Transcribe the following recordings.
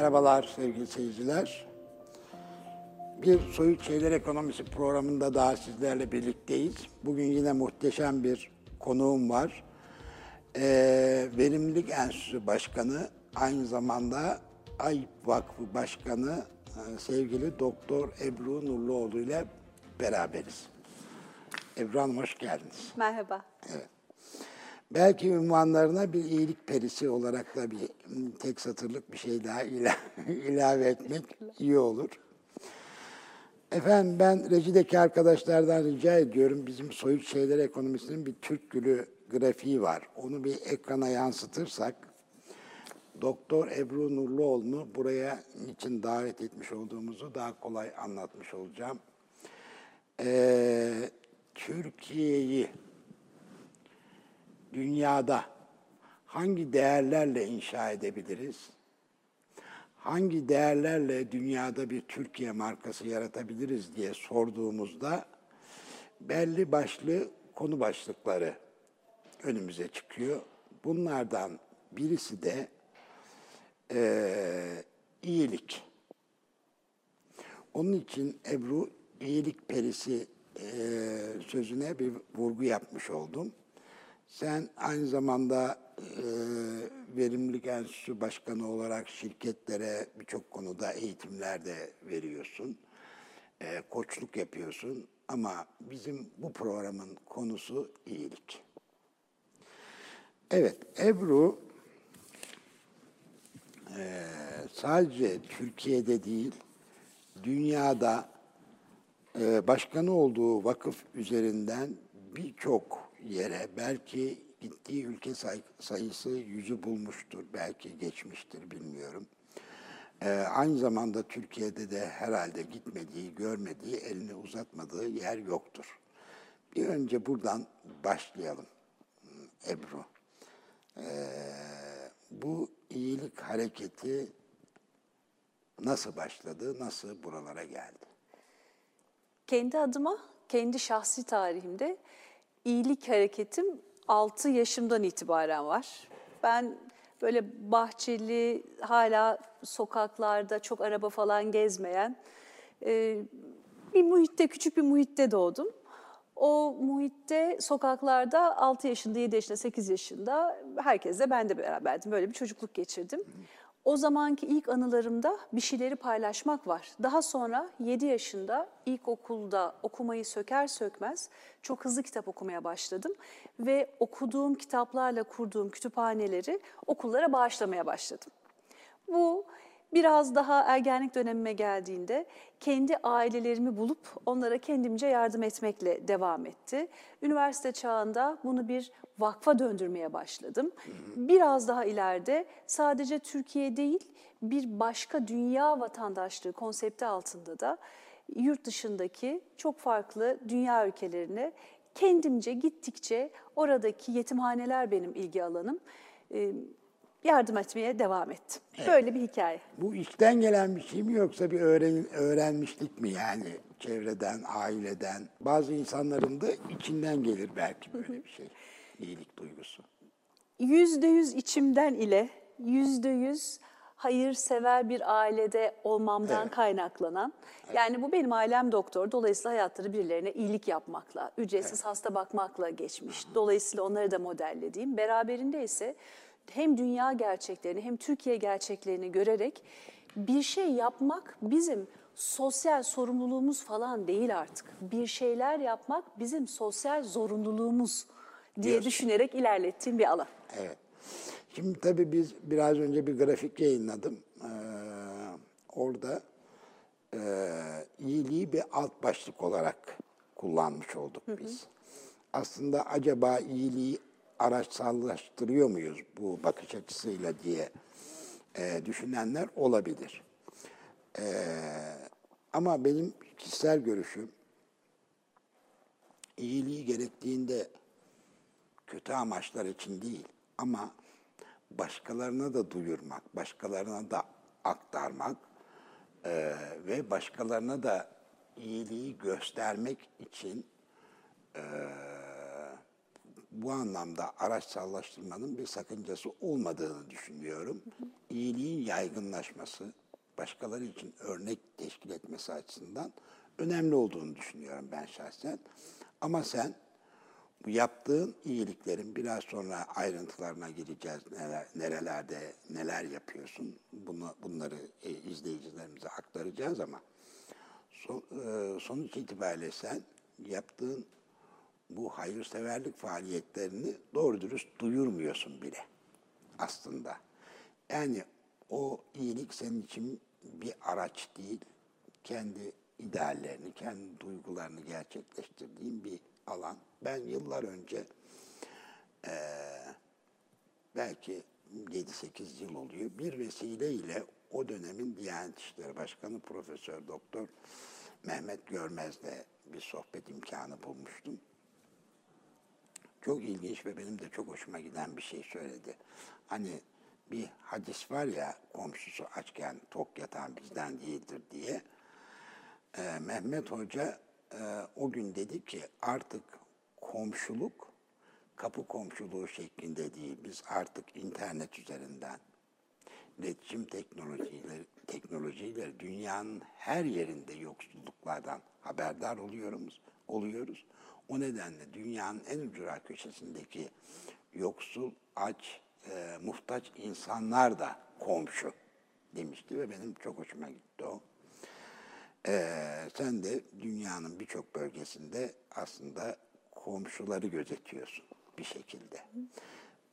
Merhabalar sevgili seyirciler. Bir Soyut Şeyler Ekonomisi programında daha sizlerle birlikteyiz. Bugün yine muhteşem bir konuğum var. Ee, Verimlilik Enstitüsü Başkanı, aynı zamanda AYİP Vakfı Başkanı e, sevgili Doktor Ebru Nurluoğlu ile beraberiz. Ebru Hanım hoş geldiniz. Merhaba. Belki ünvanlarına bir iyilik perisi olarak da bir tek satırlık bir şey daha ila- ilave etmek iyi olur. Efendim ben rejideki arkadaşlardan rica ediyorum. Bizim Soyut Şeyler Ekonomisi'nin bir Türk Gülü grafiği var. Onu bir ekrana yansıtırsak Doktor Ebru Nurluoğlu'nu buraya niçin davet etmiş olduğumuzu daha kolay anlatmış olacağım. Ee, Türkiye'yi dünyada hangi değerlerle inşa edebiliriz? Hangi değerlerle dünyada bir Türkiye markası yaratabiliriz diye sorduğumuzda belli başlı konu başlıkları önümüze çıkıyor. Bunlardan birisi de eee, iyilik. Onun için Ebru iyilik perisi eee, sözüne bir vurgu yapmış oldum. Sen aynı zamanda eee Verimlilik Enstitüsü Başkanı olarak şirketlere birçok konuda eğitimler de veriyorsun. Eee, koçluk yapıyorsun ama bizim bu programın konusu iyilik. Evet, Ebru eee, sadece Türkiye'de değil, dünyada eee, başkanı olduğu vakıf üzerinden birçok yere belki gittiği ülke say- sayısı yüzü bulmuştur, belki geçmiştir bilmiyorum. Eee, aynı zamanda Türkiye'de de herhalde gitmediği, görmediği, elini uzatmadığı yer yoktur. Bir önce buradan başlayalım Ebru. Eee, bu iyilik hareketi nasıl başladı, nasıl buralara geldi? Kendi adıma, kendi şahsi tarihimde iyilik hareketim 6 yaşımdan itibaren var. Ben böyle bahçeli, hala sokaklarda çok araba falan gezmeyen e, bir muhitte, küçük bir muhitte doğdum. O muhitte sokaklarda 6 yaşında, 7 yaşında, 8 yaşında herkesle ben de beraberdim. Böyle bir çocukluk geçirdim. O zamanki ilk anılarımda bir şeyleri paylaşmak var. Daha sonra 7 yaşında ilkokulda okumayı söker sökmez çok hızlı kitap okumaya başladım. Ve okuduğum kitaplarla kurduğum kütüphaneleri okullara bağışlamaya başladım. Bu biraz daha ergenlik dönemime geldiğinde kendi ailelerimi bulup onlara kendimce yardım etmekle devam etti. Üniversite çağında bunu bir vakfa döndürmeye başladım. Biraz daha ileride sadece Türkiye değil bir başka dünya vatandaşlığı konsepti altında da yurt dışındaki çok farklı dünya ülkelerine kendimce gittikçe oradaki yetimhaneler benim ilgi alanım. Yardım etmeye devam ettim. Böyle bir hikaye. Bu içten gelen bir şey mi yoksa bir öğren, öğrenmişlik mi yani çevreden, aileden? Bazı insanların da içinden gelir belki böyle bir şey, iyilik duygusu. Yüzde yüz içimden ile yüzde yüz hayırsever bir ailede olmamdan Evet. kaynaklanan. Yani bu benim ailem doktor. Dolayısıyla hayatları birilerine iyilik yapmakla, ücretsiz hasta bakmakla geçmiş. Dolayısıyla onları da modellediğim. Beraberinde ise hem dünya gerçeklerini hem Türkiye gerçeklerini görerek bir şey yapmak bizim sosyal sorumluluğumuz falan değil artık. Bir şeyler yapmak bizim sosyal zorunluluğumuz diye Diyorsun. düşünerek ilerlettiğim bir alan. Evet. Şimdi tabii biz biraz önce bir grafik yayınladım. Ee, orada e, iyiliği bir alt başlık olarak kullanmış olduk biz. Aslında acaba iyiliği araçsallaştırıyor muyuz bu bakış açısıyla diye e, düşünenler olabilir. E, ama benim kişisel görüşüm iyiliği gerektiğinde kötü amaçlar için değil ama başkalarına da duyurmak, başkalarına da aktarmak eee, ve başkalarına da iyiliği göstermek için eee, bu anlamda araçsallaştırmanın bir sakıncası olmadığını düşünüyorum. İyiliğin yaygınlaşması, başkaları için örnek teşkil etmesi açısından önemli olduğunu düşünüyorum ben şahsen. Ama sen bu yaptığın iyiliklerin biraz sonra ayrıntılarına gireceğiz. Neler, nerelerde neler yapıyorsun? Bunu bunları e, izleyicilerimize aktaracağız ama son, e, sonuç itibariyle sen yaptığın bu hayırseverlik faaliyetlerini doğru dürüst duyurmuyorsun bile aslında. Yani o iyilik senin için bir araç değil, kendi ideallerini, kendi duygularını gerçekleştirdiğin bir alan. Ben yıllar önce eee, belki 7-8 yıl oluyor bir vesileyle o dönemin Diyanet İşleri Başkanı Profesör Doktor Mehmet Görmez'le bir sohbet imkanı bulmuştum. Çok ilginç ve benim de çok hoşuma giden bir şey söyledi. Hani bir hadis var ya komşusu açken tok yatan bizden değildir diye. Ee, Mehmet Hoca e, o gün dedi ki artık komşuluk kapı komşuluğu şeklinde değil. Biz artık internet üzerinden iletişim teknolojileri, teknolojiyle dünyanın her yerinde yoksulluklardan haberdar oluyoruz. oluyoruz. O nedenle dünyanın en ücra köşesindeki yoksul, aç, e, muhtaç insanlar da komşu demişti ve benim çok hoşuma gitti o. Ee, sen de dünyanın birçok bölgesinde aslında komşuları gözetiyorsun bir şekilde.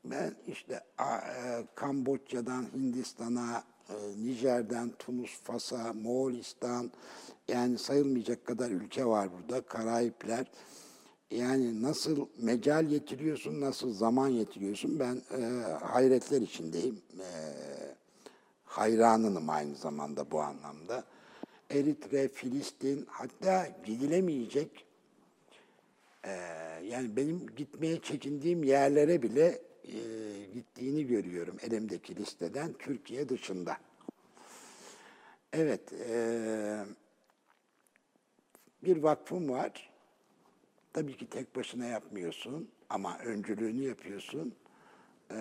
Ben işte a- e, Kamboçya'dan Hindistan'a, e, Nijer'den Tunus, Fas'a, Moğolistan yani sayılmayacak kadar ülke var burada. Karayipler. Yani nasıl mecal yetiriyorsun, nasıl zaman yetiriyorsun ben e, hayretler içindeyim. E, hayranınım aynı zamanda bu anlamda. Eritre, Filistin hatta gidilemeyecek e, yani benim gitmeye çekindiğim yerlere bile e, gittiğini görüyorum elimdeki listeden Türkiye dışında. Evet, e, bir vakfım var. Tabii ki tek başına yapmıyorsun ama öncülüğünü yapıyorsun. Ee,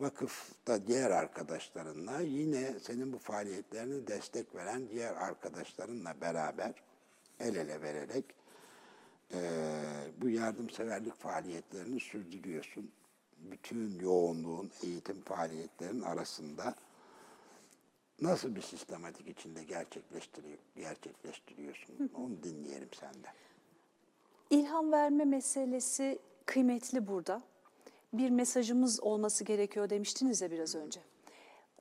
vakıfta diğer arkadaşlarınla yine senin bu faaliyetlerine destek veren diğer arkadaşlarınla beraber el ele vererek e, bu yardımseverlik faaliyetlerini sürdürüyorsun. Bütün yoğunluğun, eğitim faaliyetlerinin arasında nasıl bir sistematik içinde gerçekleştiriyor, gerçekleştiriyorsun? Onu dinleyelim senden. İlham verme meselesi kıymetli burada. Bir mesajımız olması gerekiyor demiştiniz ya biraz önce.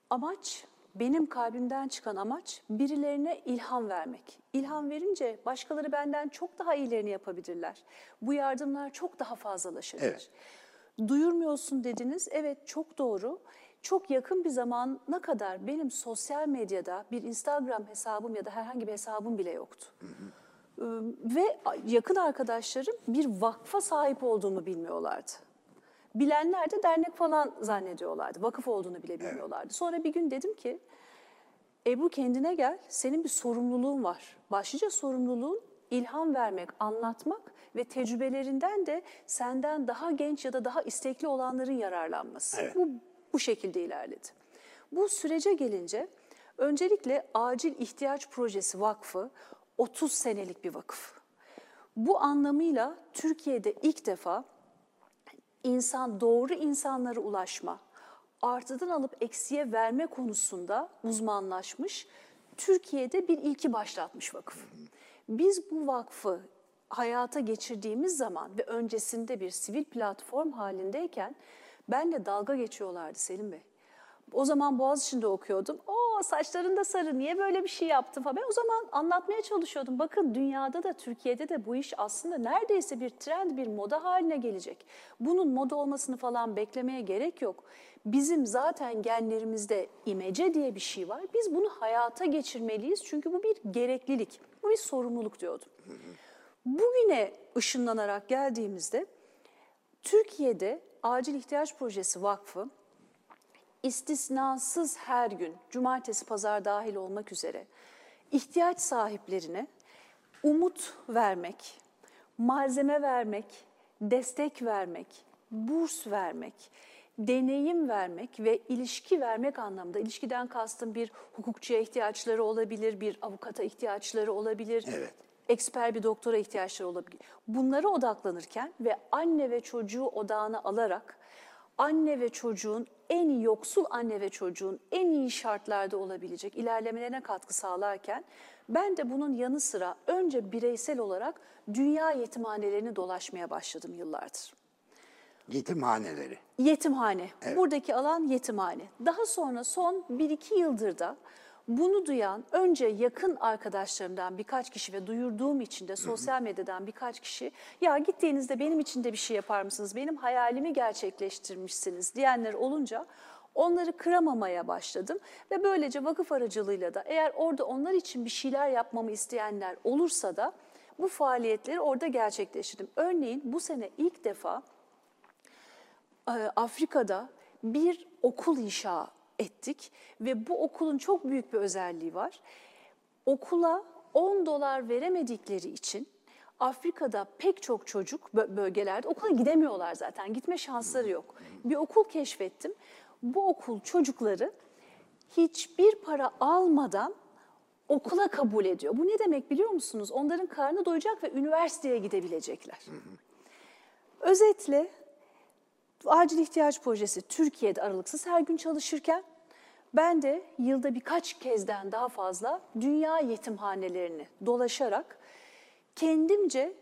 Amaç, benim kalbimden çıkan amaç birilerine ilham vermek. İlham verince başkaları benden çok daha iyilerini yapabilirler. Bu yardımlar çok daha fazlalaşabilir. Evet. Duyurmuyorsun dediniz. Evet çok doğru. Çok yakın bir zamana kadar benim sosyal medyada bir Instagram hesabım ya da herhangi bir hesabım bile yoktu. Ee, Ve yakın arkadaşlarım bir vakfa sahip olduğumu bilmiyorlardı. Bilenler de dernek falan zannediyorlardı. Vakıf olduğunu bile bilmiyorlardı. Sonra bir gün dedim ki, Ebru kendine gel, senin bir sorumluluğun var. Başlıca sorumluluğun ilham vermek, anlatmak ve tecrübelerinden de senden daha genç ya da daha istekli olanların yararlanması. Evet. Bu, bu şekilde ilerledi. Bu sürece gelince öncelikle Acil İhtiyaç Projesi Vakfı 30 senelik bir vakıf. Bu anlamıyla Türkiye'de ilk defa insan doğru insanlara ulaşma, artıdan alıp eksiye verme konusunda uzmanlaşmış, Türkiye'de bir ilki başlatmış vakıf. Biz bu vakfı hayata geçirdiğimiz zaman ve öncesinde bir sivil platform halindeyken benle dalga geçiyorlardı Selim Bey. O zaman Boğaziçi'nde okuyordum. O saçların da sarı niye böyle bir şey yaptın falan. Ben o zaman anlatmaya çalışıyordum. Bakın dünyada da Türkiye'de de bu iş aslında neredeyse bir trend, bir moda haline gelecek. Bunun moda olmasını falan beklemeye gerek yok. Bizim zaten genlerimizde imece diye bir şey var. Biz bunu hayata geçirmeliyiz çünkü bu bir gereklilik, bu bir sorumluluk diyordum. Bugüne ışınlanarak geldiğimizde Türkiye'de Acil İhtiyaç Projesi Vakfı istisnasız her gün, cumartesi, pazar dahil olmak üzere ihtiyaç sahiplerine umut vermek, malzeme vermek, destek vermek, burs vermek, deneyim vermek ve ilişki vermek anlamda. İlişkiden kastım bir hukukçuya ihtiyaçları olabilir, bir avukata ihtiyaçları olabilir. Evet. Eksper bir doktora ihtiyaçları olabilir. Bunlara odaklanırken ve anne ve çocuğu odağına alarak anne ve çocuğun en yoksul anne ve çocuğun en iyi şartlarda olabilecek ilerlemelerine katkı sağlarken ben de bunun yanı sıra önce bireysel olarak dünya yetimhanelerini dolaşmaya başladım yıllardır. Yetimhaneleri. Yetimhane. Buradaki alan yetimhane. Daha sonra son 1-2 yıldır da bunu duyan önce yakın arkadaşlarımdan birkaç kişi ve duyurduğum için de sosyal medyadan birkaç kişi ya gittiğinizde benim için de bir şey yapar mısınız? Benim hayalimi gerçekleştirmişsiniz diyenler olunca onları kıramamaya başladım ve böylece vakıf aracılığıyla da eğer orada onlar için bir şeyler yapmamı isteyenler olursa da bu faaliyetleri orada gerçekleştirdim. Örneğin bu sene ilk defa Afrika'da bir okul inşa ettik ve bu okulun çok büyük bir özelliği var. Okula 10 dolar veremedikleri için Afrika'da pek çok çocuk bö- bölgelerde okula gidemiyorlar zaten. Gitme şansları yok. Bir okul keşfettim. Bu okul çocukları hiçbir para almadan okula kabul ediyor. Bu ne demek biliyor musunuz? Onların karnı doyacak ve üniversiteye gidebilecekler. Özetle acil ihtiyaç projesi Türkiye'de aralıksız her gün çalışırken ben de yılda birkaç kezden daha fazla dünya yetimhanelerini dolaşarak kendimce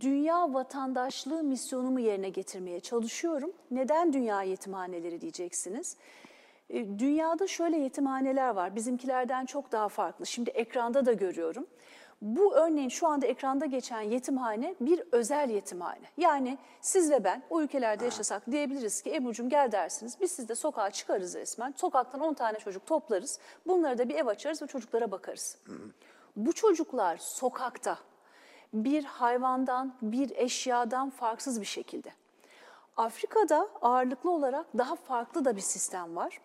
dünya vatandaşlığı misyonumu yerine getirmeye çalışıyorum. Neden dünya yetimhaneleri diyeceksiniz? E, Dünyada şöyle yetimhaneler var. Bizimkilerden çok daha farklı. Şimdi ekranda da görüyorum. Bu örneğin şu anda ekranda geçen yetimhane bir özel yetimhane. Yani siz ve ben o ülkelerde yaşasak diyebiliriz ki Ebru'cum gel dersiniz. Biz sizde sokağa çıkarız resmen. Sokaktan 10 tane çocuk toplarız. Bunları da bir ev açarız ve çocuklara bakarız. Bu çocuklar sokakta bir hayvandan, bir eşyadan farksız bir şekilde. Afrika'da ağırlıklı olarak daha farklı da bir sistem var.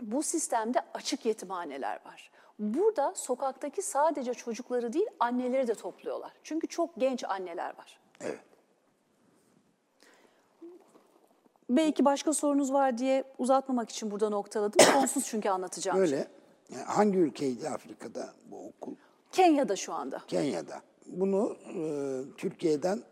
Bu sistemde açık yetimhaneler var. Burada sokaktaki sadece çocukları değil anneleri de topluyorlar. Çünkü çok genç anneler var. Evet. Belki başka sorunuz var diye uzatmamak için burada noktaladım. Sonsuz çünkü anlatacağım. Böyle. Yani hangi ülkeydi Afrika'da bu okul? Kenya'da şu anda. Kenya'da. Bunu e, Türkiye'den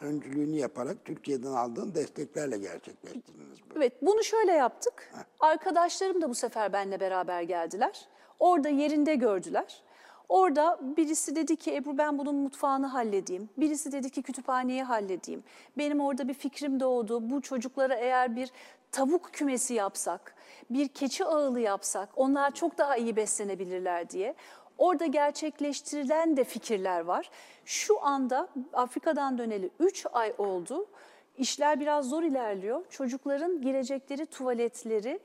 öncülüğünü yaparak Türkiye'den aldığın desteklerle gerçekleştirdiniz. bu. Evet, bunu şöyle yaptık. Arkadaşlarım da bu sefer benimle beraber geldiler. Orada yerinde gördüler. Orada birisi dedi ki Ebru ben bunun mutfağını halledeyim. Birisi dedi ki kütüphaneyi halledeyim. Benim orada bir fikrim doğdu. Bu çocuklara eğer bir tavuk kümesi yapsak, bir keçi ağılı yapsak onlar çok daha iyi beslenebilirler diye. Orada gerçekleştirilen de fikirler var. Şu anda Afrika'dan döneli 3 ay oldu. İşler biraz zor ilerliyor. Çocukların girecekleri tuvaletleri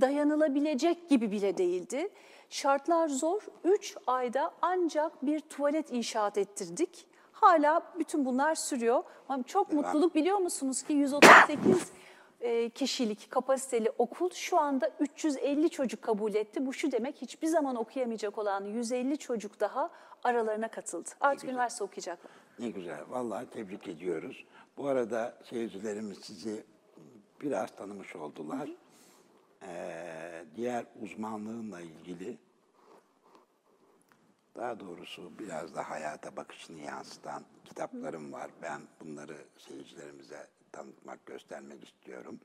dayanılabilecek gibi bile değildi. Şartlar zor. 3 ayda ancak bir tuvalet inşaat ettirdik. Hala bütün bunlar sürüyor. Ama çok mutluluk biliyor musunuz ki 138 e, kişilik kapasiteli okul şu anda 350 çocuk kabul etti. Bu şu demek hiçbir zaman okuyamayacak olan 150 çocuk daha aralarına katıldı. Artık üniversite okuyacaklar. Ne güzel. Vallahi tebrik ediyoruz. Bu arada seyircilerimiz sizi biraz tanımış oldular. Ee, diğer uzmanlığınla ilgili daha doğrusu biraz da hayata bakışını yansıtan kitaplarım var. Ben bunları seyircilerimize tanıtmak, göstermek istiyorum.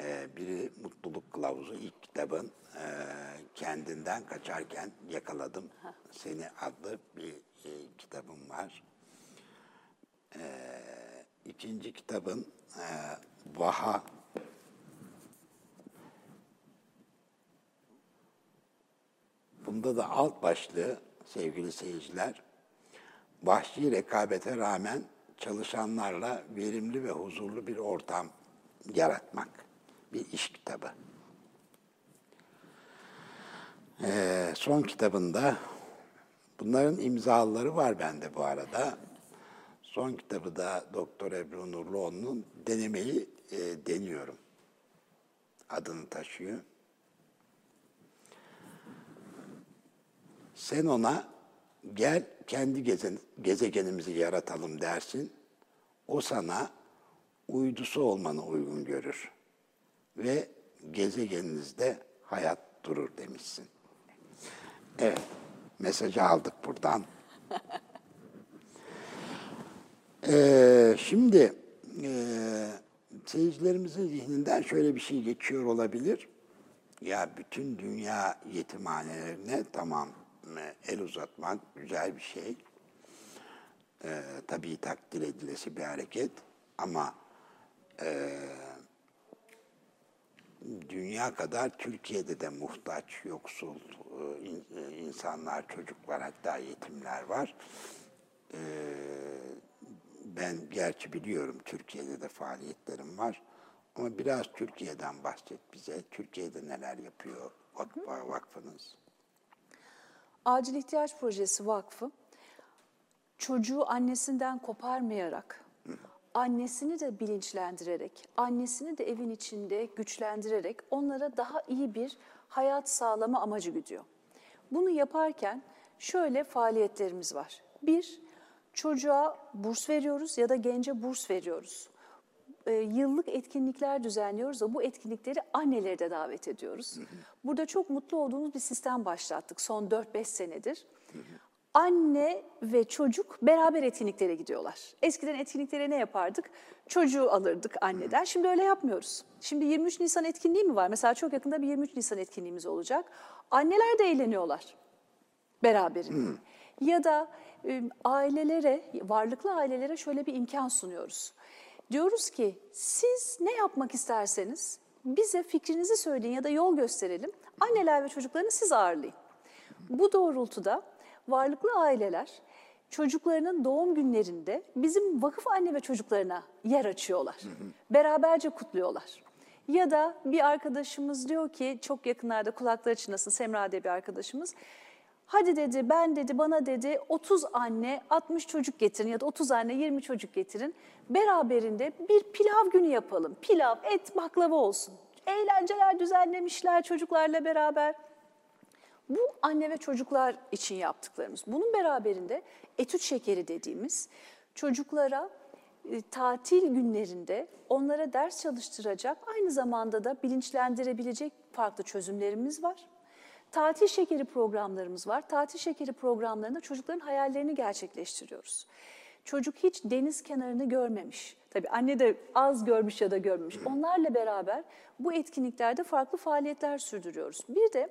Ee, biri Mutluluk Kılavuzu ilk kitabın ee, kendinden kaçarken yakaladım seni adlı bir e, kitabım var. Ee, ikinci kitabın e, Vaha Bunda da alt başlığı sevgili seyirciler, vahşi rekabete rağmen çalışanlarla verimli ve huzurlu bir ortam yaratmak. Bir iş kitabı. Ee, son kitabında, bunların imzaları var bende bu arada. Son kitabı da Doktor Ebru Nurluoğlu'nun denemeyi e, deniyorum. Adını taşıyor. Sen ona gel kendi geze- gezegenimizi yaratalım dersin. O sana uydusu olmanı uygun görür. Ve gezegeninizde hayat durur demişsin. Evet, mesajı aldık buradan. Ee, şimdi e, seyircilerimizin zihninden şöyle bir şey geçiyor olabilir. Ya bütün dünya yetimhanelerine tamam el uzatmak güzel bir şey. Ee, tabii takdir edilesi bir hareket ama e, dünya kadar Türkiye'de de muhtaç, yoksul e, e, insanlar, çocuklar hatta yetimler var. Ee, ben gerçi biliyorum Türkiye'de de faaliyetlerim var. Ama biraz Türkiye'den bahset bize. Türkiye'de neler yapıyor vakfı, vakfınız? Acil İhtiyaç Projesi Vakfı çocuğu annesinden koparmayarak, annesini de bilinçlendirerek, annesini de evin içinde güçlendirerek onlara daha iyi bir hayat sağlama amacı güdüyor. Bunu yaparken şöyle faaliyetlerimiz var. Bir, çocuğa burs veriyoruz ya da gence burs veriyoruz. E, yıllık etkinlikler düzenliyoruz ve bu etkinlikleri anneleri de davet ediyoruz. Burada çok mutlu olduğumuz bir sistem başlattık son 4-5 senedir. Anne ve çocuk beraber etkinliklere gidiyorlar. Eskiden etkinliklere ne yapardık? Çocuğu alırdık anneden. Şimdi öyle yapmıyoruz. Şimdi 23 Nisan etkinliği mi var? Mesela çok yakında bir 23 Nisan etkinliğimiz olacak. Anneler de eğleniyorlar beraberinde. Ya da e, ailelere, varlıklı ailelere şöyle bir imkan sunuyoruz. Diyoruz ki siz ne yapmak isterseniz bize fikrinizi söyleyin ya da yol gösterelim. Anneler ve çocuklarını siz ağırlayın. Bu doğrultuda varlıklı aileler çocuklarının doğum günlerinde bizim vakıf anne ve çocuklarına yer açıyorlar. Beraberce kutluyorlar. Ya da bir arkadaşımız diyor ki çok yakınlarda kulakları çınlasın Semra diye bir arkadaşımız. Hadi dedi ben dedi bana dedi 30 anne 60 çocuk getirin ya da 30 anne 20 çocuk getirin. Beraberinde bir pilav günü yapalım. Pilav, et, baklava olsun. Eğlenceler düzenlemişler çocuklarla beraber. Bu anne ve çocuklar için yaptıklarımız. Bunun beraberinde etüt şekeri dediğimiz çocuklara e, tatil günlerinde onlara ders çalıştıracak, aynı zamanda da bilinçlendirebilecek farklı çözümlerimiz var. Tatil şekeri programlarımız var. Tatil şekeri programlarında çocukların hayallerini gerçekleştiriyoruz. Çocuk hiç deniz kenarını görmemiş. Tabii anne de az görmüş ya da görmemiş. Onlarla beraber bu etkinliklerde farklı faaliyetler sürdürüyoruz. Bir de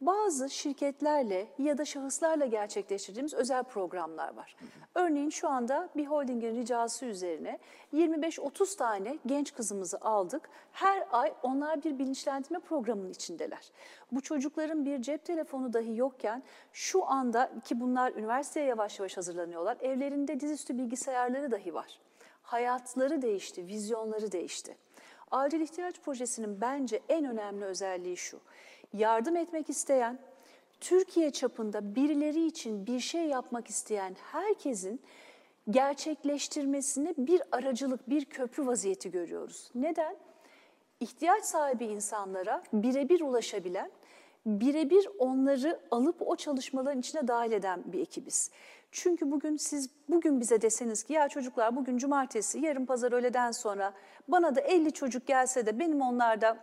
bazı şirketlerle ya da şahıslarla gerçekleştirdiğimiz özel programlar var. Örneğin şu anda bir holdingin ricası üzerine 25-30 tane genç kızımızı aldık. Her ay onlar bir bilinçlendirme programının içindeler. Bu çocukların bir cep telefonu dahi yokken şu anda ki bunlar üniversiteye yavaş yavaş hazırlanıyorlar. Evlerinde dizüstü bilgisayarları dahi var. Hayatları değişti, vizyonları değişti. Acil ihtiyaç projesinin bence en önemli özelliği şu. Yardım etmek isteyen, Türkiye çapında birileri için bir şey yapmak isteyen herkesin gerçekleştirmesine bir aracılık, bir köprü vaziyeti görüyoruz. Neden? İhtiyaç sahibi insanlara birebir ulaşabilen, birebir onları alıp o çalışmaların içine dahil eden bir ekibiz. Çünkü bugün siz bugün bize deseniz ki ya çocuklar bugün cumartesi, yarın pazar öğleden sonra bana da 50 çocuk gelse de benim onlarda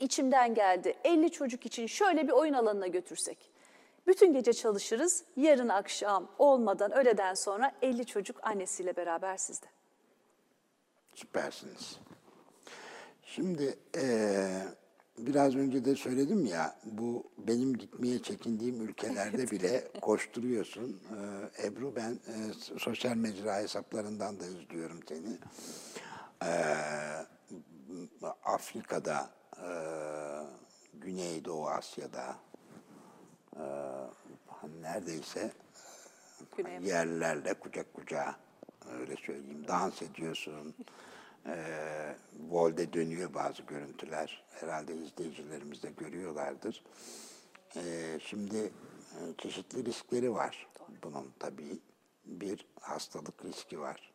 içimden geldi. 50 çocuk için şöyle bir oyun alanına götürsek. Bütün gece çalışırız. Yarın akşam olmadan öğleden sonra 50 çocuk annesiyle beraber sizde. Süpersiniz. Şimdi eee, biraz önce de söyledim ya, bu benim gitmeye çekindiğim ülkelerde bile koşturuyorsun. Eee, Ebru ben eee, sosyal mecra hesaplarından da izliyorum seni. Eee, Afrika'da, eee, Güneydoğu Asya'da, eee, neredeyse Güney yerlerle kucak kucağa öyle söyleyeyim dans ediyorsun. Ee, Vol'de dönüyor bazı görüntüler. Herhalde izleyicilerimiz de görüyorlardır. Ee, şimdi e, çeşitli riskleri var bunun tabii. Bir hastalık riski var.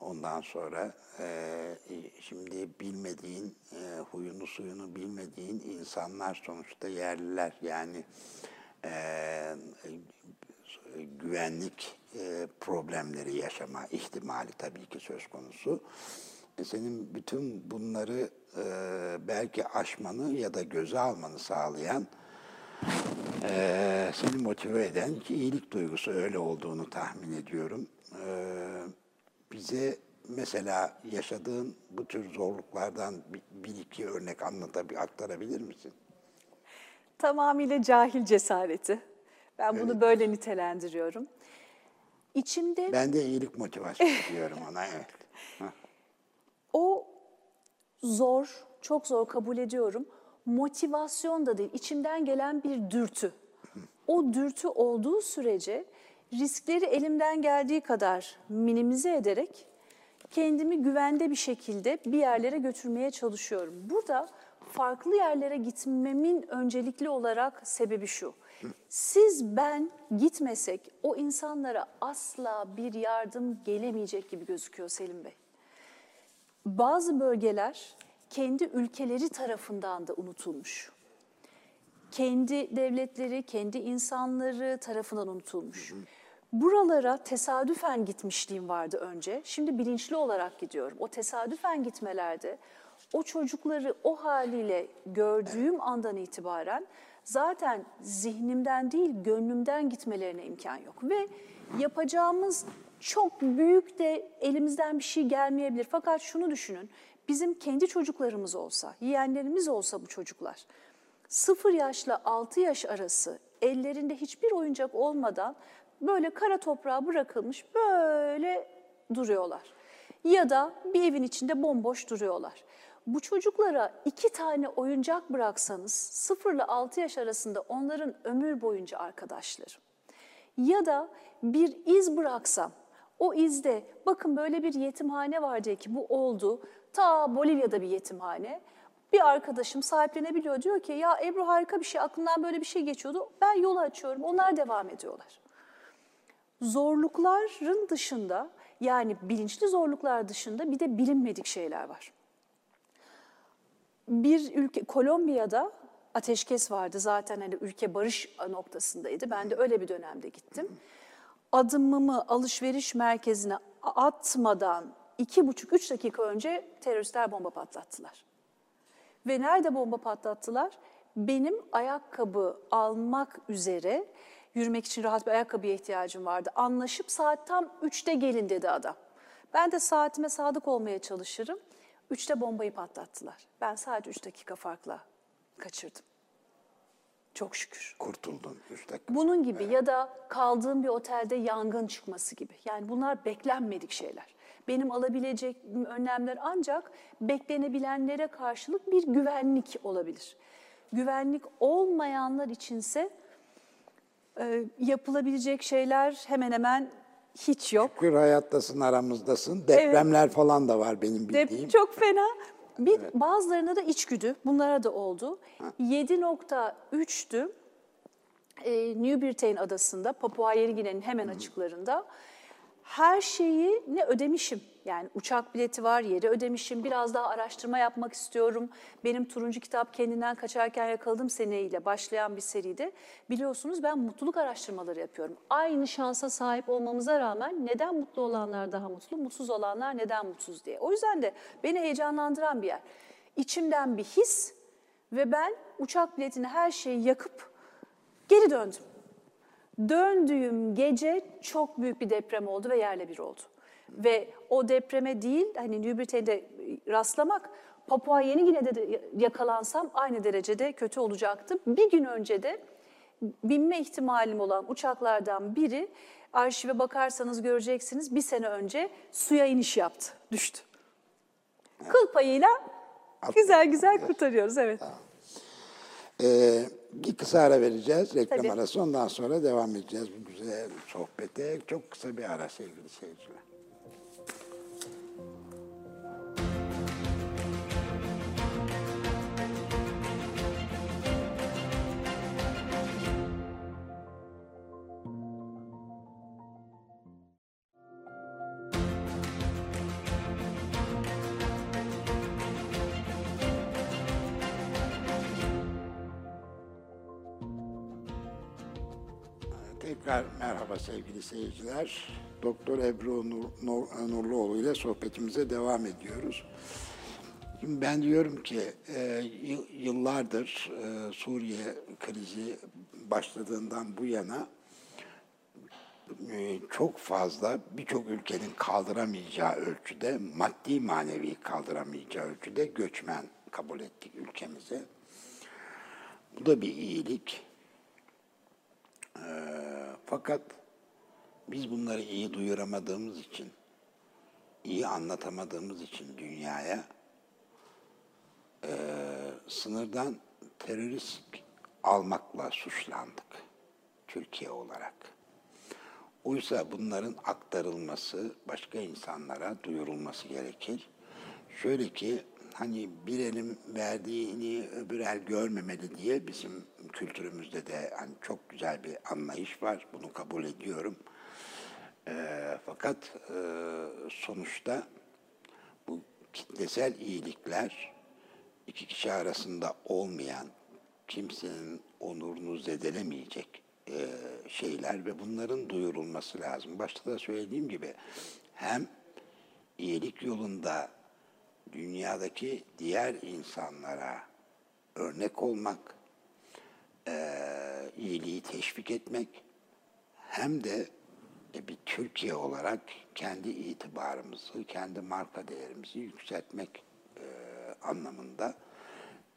Ondan sonra e, şimdi bilmediğin, e, huyunu suyunu bilmediğin insanlar sonuçta yerliler. Yani e, güvenlik e, problemleri yaşama ihtimali tabii ki söz konusu. E, senin bütün bunları e, belki aşmanı ya da göze almanı sağlayan, e, seni motive eden ki iyilik duygusu öyle olduğunu tahmin ediyorum. E, bize mesela yaşadığın bu tür zorluklardan bir, iki örnek anlatabilir, aktarabilir misin? Tamamıyla cahil cesareti. Ben bunu böyle nitelendiriyorum. İçimde Ben de iyilik motivasyonu diyorum ona evet. Hah. o zor, çok zor kabul ediyorum. Motivasyon da değil, içimden gelen bir dürtü. O dürtü olduğu sürece riskleri elimden geldiği kadar minimize ederek kendimi güvende bir şekilde bir yerlere götürmeye çalışıyorum. Burada farklı yerlere gitmemin öncelikli olarak sebebi şu. Siz ben gitmesek o insanlara asla bir yardım gelemeyecek gibi gözüküyor Selim Bey. Bazı bölgeler kendi ülkeleri tarafından da unutulmuş. Kendi devletleri, kendi insanları tarafından unutulmuş. Buralara tesadüfen gitmişliğim vardı önce. Şimdi bilinçli olarak gidiyorum. O tesadüfen gitmelerde o çocukları o haliyle gördüğüm andan itibaren zaten zihnimden değil gönlümden gitmelerine imkan yok. Ve yapacağımız çok büyük de elimizden bir şey gelmeyebilir. Fakat şunu düşünün, bizim kendi çocuklarımız olsa, yeğenlerimiz olsa bu çocuklar, 0 yaşla 6 yaş arası ellerinde hiçbir oyuncak olmadan böyle kara toprağa bırakılmış böyle duruyorlar. Ya da bir evin içinde bomboş duruyorlar. Bu çocuklara iki tane oyuncak bıraksanız 0 ile 6 yaş arasında onların ömür boyunca arkadaşları. Ya da bir iz bıraksam, o izde bakın böyle bir yetimhane var diye ki bu oldu. Ta Bolivya'da bir yetimhane. Bir arkadaşım sahiplenebiliyor diyor ki ya Ebru harika bir şey aklımdan böyle bir şey geçiyordu. Ben yolu açıyorum onlar devam ediyorlar. Zorlukların dışında yani bilinçli zorluklar dışında bir de bilinmedik şeyler var. Bir ülke Kolombiya'da ateşkes vardı zaten hani ülke barış noktasındaydı. Ben de öyle bir dönemde gittim. Adımımı alışveriş merkezine atmadan iki buçuk üç dakika önce teröristler bomba patlattılar. Ve nerede bomba patlattılar? Benim ayakkabı almak üzere yürümek için rahat bir ayakkabıya ihtiyacım vardı. Anlaşıp saat tam 3'te gelin dedi adam. Ben de saatime sadık olmaya çalışırım. 3'te bombayı patlattılar. Ben sadece 3 dakika farkla kaçırdım. Çok şükür. Kurtuldun üç dakika. Bunun gibi ya da kaldığım bir otelde yangın çıkması gibi. Yani bunlar beklenmedik şeyler. Benim alabilecek önlemler ancak beklenebilenlere karşılık bir güvenlik olabilir. Güvenlik olmayanlar içinse e, yapılabilecek şeyler hemen hemen hiç yok. Şükür hayattasın, aramızdasın. Depremler falan da var benim Dep- bildiğim. çok fena. Bir bazılarına da içgüdü. Bunlara da oldu. 7.3'tü. E, New Britain adasında, Papua Yeni Gine'nin hemen açıklarında. Her şeyi ne ödemişim. Yani uçak bileti var, yeri ödemişim. Biraz daha araştırma yapmak istiyorum. Benim turuncu kitap kendinden kaçarken yakaladım seneyle başlayan bir seride. Biliyorsunuz ben mutluluk araştırmaları yapıyorum. Aynı şansa sahip olmamıza rağmen neden mutlu olanlar daha mutlu, mutsuz olanlar neden mutsuz diye. O yüzden de beni heyecanlandıran bir yer. İçimden bir his ve ben uçak biletini her şeyi yakıp geri döndüm. Döndüğüm gece çok büyük bir deprem oldu ve yerle bir oldu. Ve o depreme değil, hani New Britain'de rastlamak, Papua Yeni Gine'de de yakalansam aynı derecede kötü olacaktı. Bir gün önce de binme ihtimalim olan uçaklardan biri, arşive bakarsanız göreceksiniz, bir sene önce suya iniş yaptı, düştü. Kıl payıyla güzel güzel kurtarıyoruz, evet. Ee, bir kısa ara vereceğiz. Reklam Tabii. arası. Ondan sonra devam edeceğiz bu güzel sohbete. Çok kısa bir ara sevgili seyirciler. Tekrar merhaba sevgili seyirciler. Doktor Ebru Nur, Nur, Nurluoğlu ile sohbetimize devam ediyoruz. Şimdi ben diyorum ki e, yı- yıllardır e, Suriye krizi başladığından bu yana e, çok fazla birçok ülkenin kaldıramayacağı ölçüde, maddi manevi kaldıramayacağı ölçüde göçmen kabul ettik ülkemize. Bu da bir iyilik. Ee, fakat biz bunları iyi duyuramadığımız için, iyi anlatamadığımız için dünyaya e, sınırdan terörist almakla suçlandık Türkiye olarak. Oysa bunların aktarılması, başka insanlara duyurulması gerekir. Şöyle ki hani bir elin verdiğini öbür el görmemeli diye bizim kültürümüzde de hani çok güzel bir anlayış var. Bunu kabul ediyorum. Ee, fakat e, sonuçta bu kitlesel iyilikler iki kişi arasında olmayan, kimsenin onurunu zedelemeyecek e, şeyler ve bunların duyurulması lazım. Başta da söylediğim gibi hem iyilik yolunda dünyadaki diğer insanlara örnek olmak, e, iyiliği teşvik etmek hem de e, bir Türkiye olarak kendi itibarımızı, kendi marka değerimizi yükseltmek e, anlamında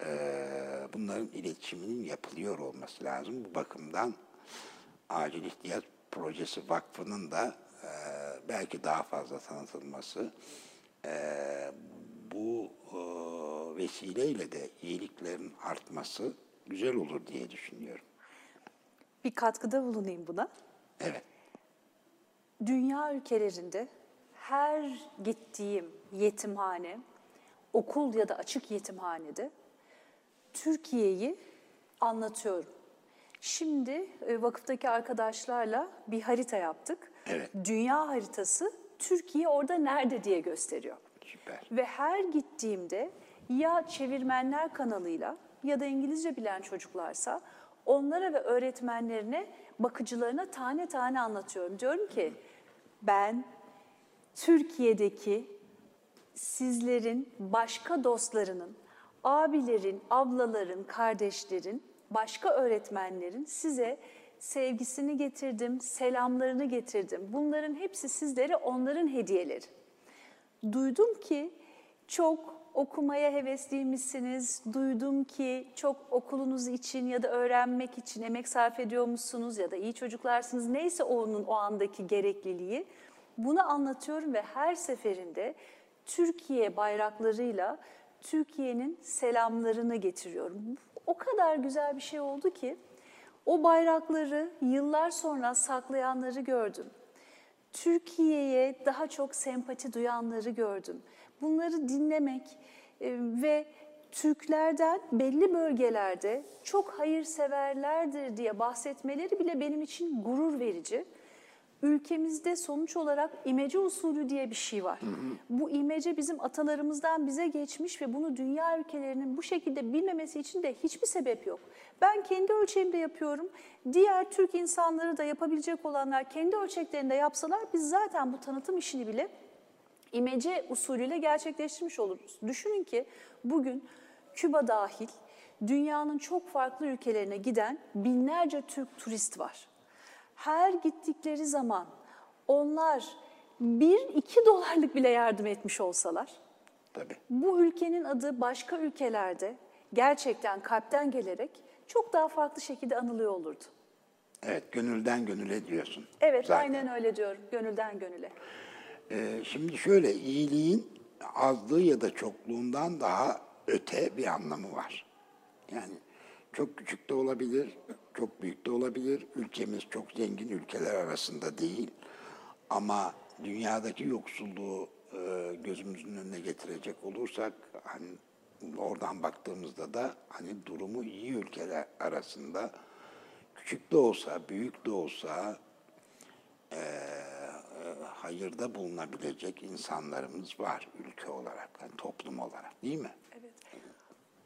e, bunların iletişiminin yapılıyor olması lazım. Bu bakımdan Acil İhtiyaç Projesi Vakfı'nın da e, belki daha fazla tanıtılması, e, bu e, vesileyle de iyiliklerin artması güzel olur diye düşünüyorum. Bir katkıda bulunayım buna. Evet. Dünya ülkelerinde her gittiğim yetimhane, okul ya da açık yetimhanede Türkiye'yi anlatıyorum. Şimdi e, vakıftaki arkadaşlarla bir harita yaptık. Evet. Dünya haritası Türkiye orada nerede diye gösteriyor. Süper. Ve her gittiğimde ya çevirmenler kanalıyla ya da İngilizce bilen çocuklarsa onlara ve öğretmenlerine, bakıcılarına tane tane anlatıyorum. Diyorum ki ben Türkiye'deki sizlerin başka dostlarının, abilerin, ablaların, kardeşlerin, başka öğretmenlerin size sevgisini getirdim, selamlarını getirdim. Bunların hepsi sizlere onların hediyeleri. Duydum ki çok okumaya hevesliymişsiniz. Duydum ki çok okulunuz için ya da öğrenmek için emek sarf ediyormuşsunuz ya da iyi çocuklarsınız. Neyse onun o andaki gerekliliği. Bunu anlatıyorum ve her seferinde Türkiye bayraklarıyla Türkiye'nin selamlarını getiriyorum. O kadar güzel bir şey oldu ki o bayrakları yıllar sonra saklayanları gördüm. Türkiye'ye daha çok sempati duyanları gördüm. Bunları dinlemek e, ve Türklerden belli bölgelerde çok hayırseverlerdir diye bahsetmeleri bile benim için gurur verici. Ülkemizde sonuç olarak imece usulü diye bir şey var. Bu imece bizim atalarımızdan bize geçmiş ve bunu dünya ülkelerinin bu şekilde bilmemesi için de hiçbir sebep yok. Ben kendi ölçeğimde yapıyorum. Diğer Türk insanları da yapabilecek olanlar kendi ölçeklerinde yapsalar biz zaten bu tanıtım işini bile imece usulüyle gerçekleştirmiş oluruz. Düşünün ki bugün Küba dahil dünyanın çok farklı ülkelerine giden binlerce Türk turist var. Her gittikleri zaman onlar bir iki dolarlık bile yardım etmiş olsalar Tabii. bu ülkenin adı başka ülkelerde gerçekten kalpten gelerek çok daha farklı şekilde anılıyor olurdu. Evet, gönülden gönüle diyorsun. Evet, Zaten. aynen öyle diyorum. Gönülden gönüle. Ee, şimdi şöyle, iyiliğin azlığı ya da çokluğundan daha öte bir anlamı var. Yani çok küçük de olabilir, çok büyük de olabilir. Ülkemiz çok zengin ülkeler arasında değil. Ama dünyadaki yoksulluğu e, gözümüzün önüne getirecek olursak, hani oradan baktığımızda da hani durumu iyi ülkeler arasında küçük de olsa, büyük de olsa e, hayırda bulunabilecek insanlarımız var ülke olarak, yani toplum olarak değil mi?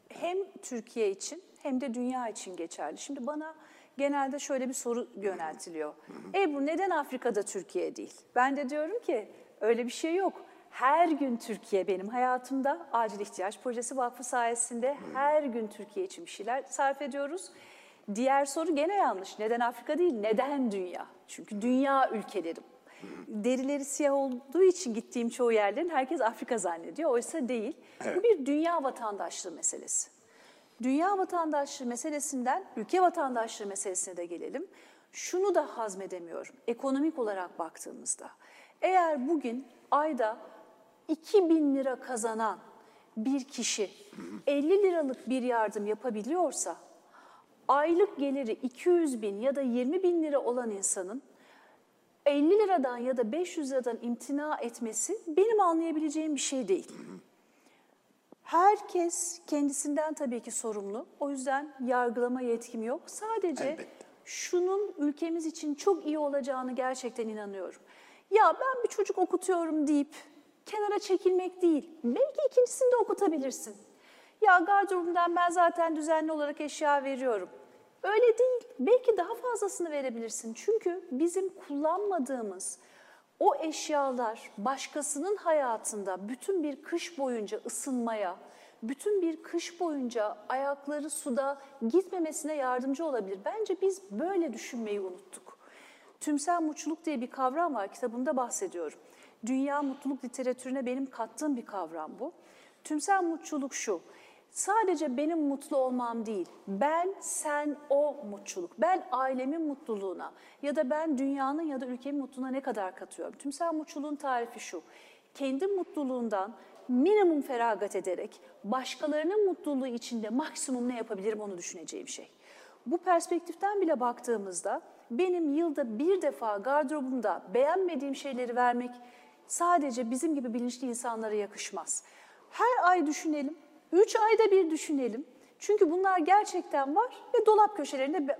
hem Türkiye için hem de dünya için geçerli. Şimdi bana genelde şöyle bir soru yöneltiliyor. Ebru neden Afrika'da Türkiye değil? Ben de diyorum ki öyle bir şey yok. Her gün Türkiye benim hayatımda Acil İhtiyaç Projesi Vakfı sayesinde her gün Türkiye için bir şeyler sarf ediyoruz. Diğer soru gene yanlış. Neden Afrika değil, neden dünya? Çünkü dünya ülkelerim. Derileri siyah olduğu için gittiğim çoğu yerlerin herkes Afrika zannediyor. Oysa değil. Bu bir dünya vatandaşlığı meselesi. Dünya vatandaşlığı meselesinden ülke vatandaşlığı meselesine de gelelim. Şunu da hazmedemiyorum ekonomik olarak baktığımızda. Eğer bugün ayda 2000 lira kazanan bir kişi 50 liralık bir yardım yapabiliyorsa aylık geliri 200 bin ya da 20 bin lira olan insanın 50 liradan ya da 500 liradan imtina etmesi benim anlayabileceğim bir şey değil. Herkes kendisinden tabii ki sorumlu. O yüzden yargılama yetkim yok. Sadece Elbette. şunun ülkemiz için çok iyi olacağını gerçekten inanıyorum. Ya ben bir çocuk okutuyorum deyip kenara çekilmek değil. Belki ikincisini de okutabilirsin. Ya gardırobumdan ben zaten düzenli olarak eşya veriyorum. Öyle değil. Belki daha fazlasını verebilirsin. Çünkü bizim kullanmadığımız o eşyalar başkasının hayatında bütün bir kış boyunca ısınmaya, bütün bir kış boyunca ayakları suda gitmemesine yardımcı olabilir. Bence biz böyle düşünmeyi unuttuk. Tümsel mutluluk diye bir kavram var, kitabımda bahsediyorum. Dünya mutluluk literatürüne benim kattığım bir kavram bu. Tümsel mutluluk şu, sadece benim mutlu olmam değil, ben, sen, o mutluluk. Ben ailemin mutluluğuna ya da ben dünyanın ya da ülkemin mutluluğuna ne kadar katıyorum? Tümsel mutluluğun tarifi şu, kendi mutluluğundan minimum feragat ederek başkalarının mutluluğu içinde maksimum ne yapabilirim onu düşüneceğim şey. Bu perspektiften bile baktığımızda benim yılda bir defa gardırobumda beğenmediğim şeyleri vermek sadece bizim gibi bilinçli insanlara yakışmaz. Her ay düşünelim, üç ayda bir düşünelim. Çünkü bunlar gerçekten var ve dolap köşelerinde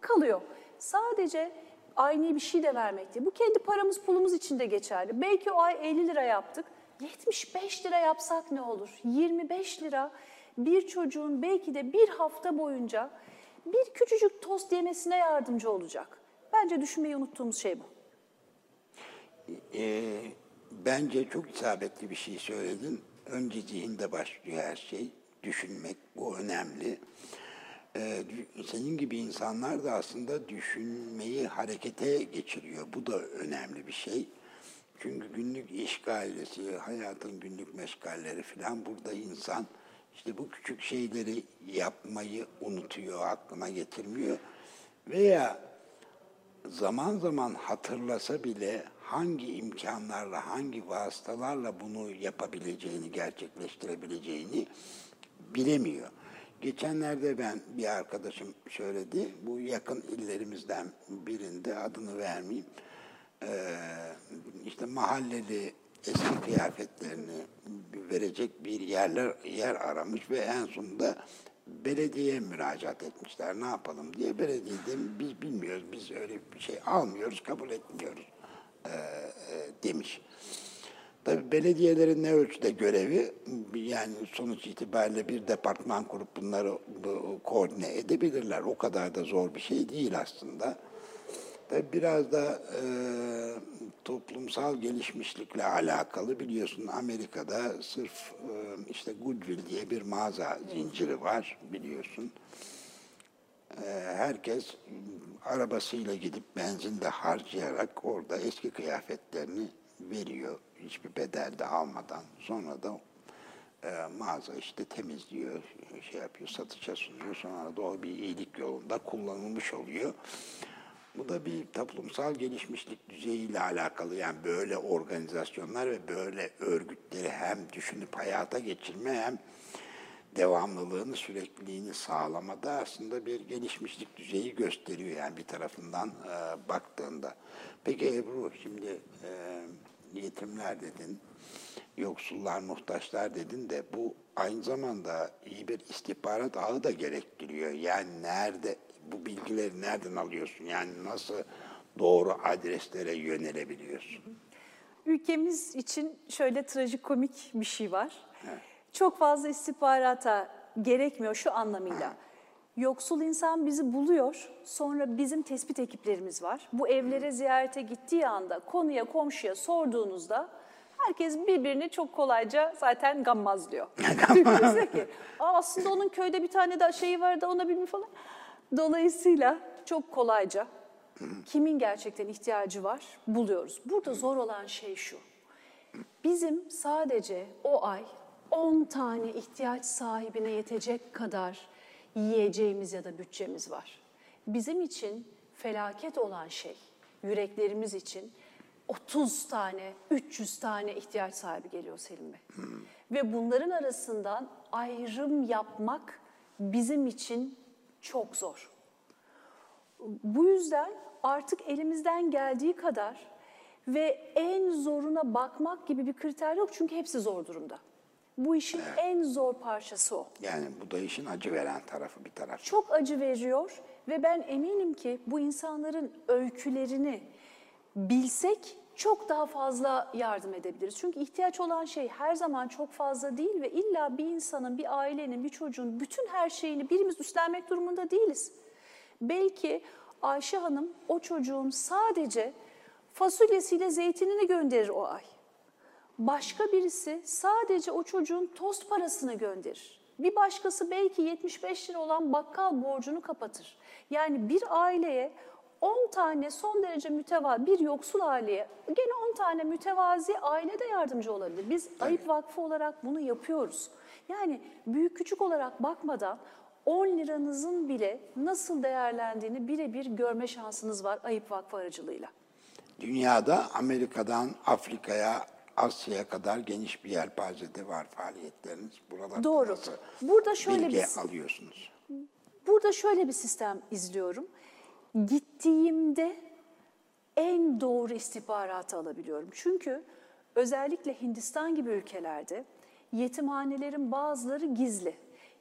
kalıyor. Sadece aynı bir şey de vermek değil. Bu kendi paramız pulumuz için de geçerli. Belki o ay 50 lira yaptık. 75 lira yapsak ne olur? 25 lira bir çocuğun belki de bir hafta boyunca bir küçücük tost yemesine yardımcı olacak. Bence düşünmeyi unuttuğumuz şey bu. Ee, bence çok isabetli bir şey söyledin. Önce zihinde başlıyor her şey. Düşünmek bu önemli. Ee, senin gibi insanlar da aslında düşünmeyi harekete geçiriyor. Bu da önemli bir şey. Çünkü günlük iş hayatın günlük meşgalleri falan burada insan işte bu küçük şeyleri yapmayı unutuyor, aklına getirmiyor. Veya zaman zaman hatırlasa bile hangi imkanlarla, hangi vasıtalarla bunu yapabileceğini, gerçekleştirebileceğini bilemiyor. Geçenlerde ben bir arkadaşım söyledi, bu yakın illerimizden birinde adını vermeyeyim, ee, işte mahalleli eski kıyafetlerini verecek bir yerler yer aramış ve en sonunda belediyeye müracaat etmişler. Ne yapalım diye belediyede biz bilmiyoruz, biz öyle bir şey almıyoruz, kabul etmiyoruz demiş. Tabii belediyelerin ne ölçüde görevi yani sonuç itibariyle bir departman kurup bunları bu, koordine edebilirler. O kadar da zor bir şey değil aslında. Tabii biraz da e, toplumsal gelişmişlikle alakalı biliyorsun Amerika'da sırf e, işte Goodwill diye bir mağaza zinciri var biliyorsun. E, herkes arabasıyla gidip benzinde harcayarak orada eski kıyafetlerini veriyor. Hiçbir bedel de almadan. Sonra da e, mağaza işte temizliyor, şey yapıyor, satışa sunuyor. Sonra da o bir iyilik yolunda kullanılmış oluyor. Bu da bir toplumsal gelişmişlik düzeyiyle alakalı. Yani böyle organizasyonlar ve böyle örgütleri hem düşünüp hayata geçirme hem devamlılığını, sürekliliğini sağlamada aslında bir gelişmişlik düzeyi gösteriyor yani bir tarafından e, baktığında. Peki Ebru şimdi e, yetimler dedin, yoksullar, muhtaçlar dedin de bu aynı zamanda iyi bir istihbarat ağı da gerektiriyor. Yani nerede, bu bilgileri nereden alıyorsun? Yani nasıl doğru adreslere yönelebiliyorsun? Ülkemiz için şöyle trajikomik bir şey var. Çok fazla istihbarata gerekmiyor şu anlamıyla. Yoksul insan bizi buluyor. Sonra bizim tespit ekiplerimiz var. Bu evlere ziyarete gittiği anda konuya komşuya sorduğunuzda herkes birbirini çok kolayca zaten. Çünkü diyor ki Aa, aslında onun köyde bir tane daha şeyi var da ona bilmiyorum falan. Dolayısıyla çok kolayca kimin gerçekten ihtiyacı var buluyoruz. Burada zor olan şey şu. Bizim sadece o ay 10 tane ihtiyaç sahibine yetecek kadar yiyeceğimiz ya da bütçemiz var. Bizim için felaket olan şey, yüreklerimiz için 30 tane, 300 tane ihtiyaç sahibi geliyor Selim Bey. Ve bunların arasından ayrım yapmak bizim için çok zor. Bu yüzden artık elimizden geldiği kadar ve en zoruna bakmak gibi bir kriter yok çünkü hepsi zor durumda. Bu işin en zor parçası o. Yani bu da işin acı veren tarafı bir taraf. Çok acı veriyor ve ben eminim ki bu insanların öykülerini bilsek çok daha fazla yardım edebiliriz. Çünkü ihtiyaç olan şey her zaman çok fazla değil ve illa bir insanın, bir ailenin, bir çocuğun bütün her şeyini birimiz üstlenmek durumunda değiliz. Belki Ayşe Hanım o çocuğun sadece fasulyesiyle zeytinini gönderir o ay. Başka birisi sadece o çocuğun tost parasını gönderir. Bir başkası belki 75 lira olan bakkal borcunu kapatır. Yani bir aileye 10 tane son derece mütevazi, bir yoksul aileye gene 10 tane mütevazi aile de yardımcı olabilir. Biz Ayıp Vakfı olarak bunu yapıyoruz. Yani büyük küçük olarak bakmadan 10 liranızın bile nasıl değerlendiğini birebir görme şansınız var Ayıp Vakfı aracılığıyla. Dünyada Amerika'dan Afrika'ya, Asya'ya kadar geniş bir yelpazede var faaliyetleriniz. Buralarda Doğru. Burada şöyle bilgi bir alıyorsunuz? Burada şöyle bir sistem izliyorum. Gittiğimde en doğru istihbaratı alabiliyorum. Çünkü özellikle Hindistan gibi ülkelerde yetimhanelerin bazıları gizli.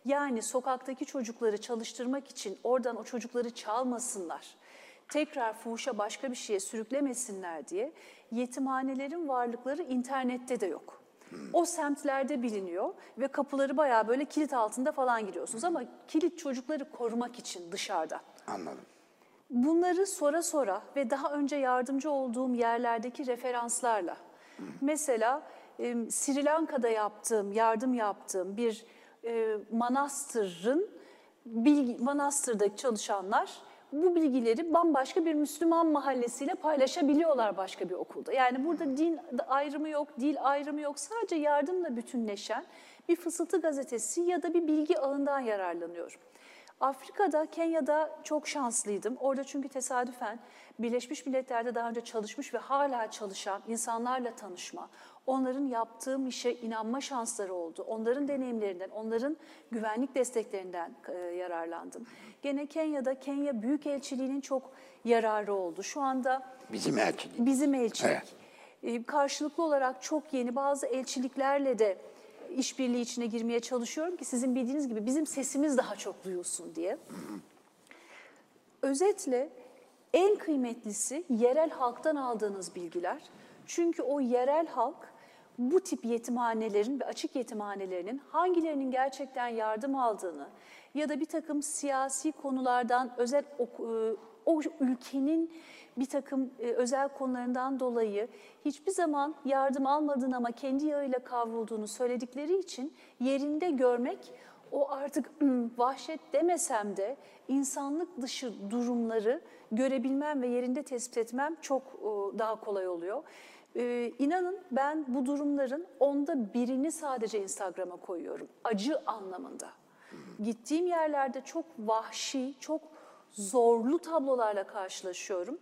Yani sokaktaki çocukları çalıştırmak için oradan o çocukları çalmasınlar, tekrar fuhuşa başka bir şeye sürüklemesinler diye yetimhanelerin varlıkları internette de yok. O semtlerde biliniyor ve kapıları bayağı böyle kilit altında falan giriyorsunuz ama kilit çocukları korumak için dışarıda. Anladım. Bunları sora sora ve daha önce yardımcı olduğum yerlerdeki referanslarla. Mesela e, Sri Lanka'da yaptığım, yardım yaptığım bir e, manastırın bilgi, manastırdaki çalışanlar bu bilgileri bambaşka bir Müslüman mahallesiyle paylaşabiliyorlar başka bir okulda. Yani burada din ayrımı yok, dil ayrımı yok. Sadece yardımla bütünleşen bir fısıltı gazetesi ya da bir bilgi ağından yararlanıyorum. Afrika'da, Kenya'da çok şanslıydım. Orada çünkü tesadüfen Birleşmiş Milletler'de daha önce çalışmış ve hala çalışan insanlarla tanışma, onların yaptığım işe inanma şansları oldu. Onların deneyimlerinden, onların güvenlik desteklerinden e, yararlandım. Gene Kenya'da Kenya Büyükelçiliği'nin çok yararı oldu. Şu anda Bizim elçiliğimiz. bizim elçilik. Evet. E, Karşılıklı olarak çok yeni bazı elçiliklerle de işbirliği içine girmeye çalışıyorum ki sizin bildiğiniz gibi bizim sesimiz daha çok duyulsun diye. Özetle en kıymetlisi yerel halktan aldığınız bilgiler. Çünkü o yerel halk bu tip yetimhanelerin ve açık yetimhanelerinin hangilerinin gerçekten yardım aldığını ya da bir takım siyasi konulardan özel o, e, o ülkenin bir takım e, özel konularından dolayı hiçbir zaman yardım almadığını ama kendi yağıyla kavrulduğunu söyledikleri için yerinde görmek o artık vahşet demesem de insanlık dışı durumları görebilmem ve yerinde tespit etmem çok daha kolay oluyor. Ee, inanın ben bu durumların onda birini sadece Instagram'a koyuyorum. Acı anlamında. Gittiğim yerlerde çok vahşi, çok zorlu tablolarla karşılaşıyorum.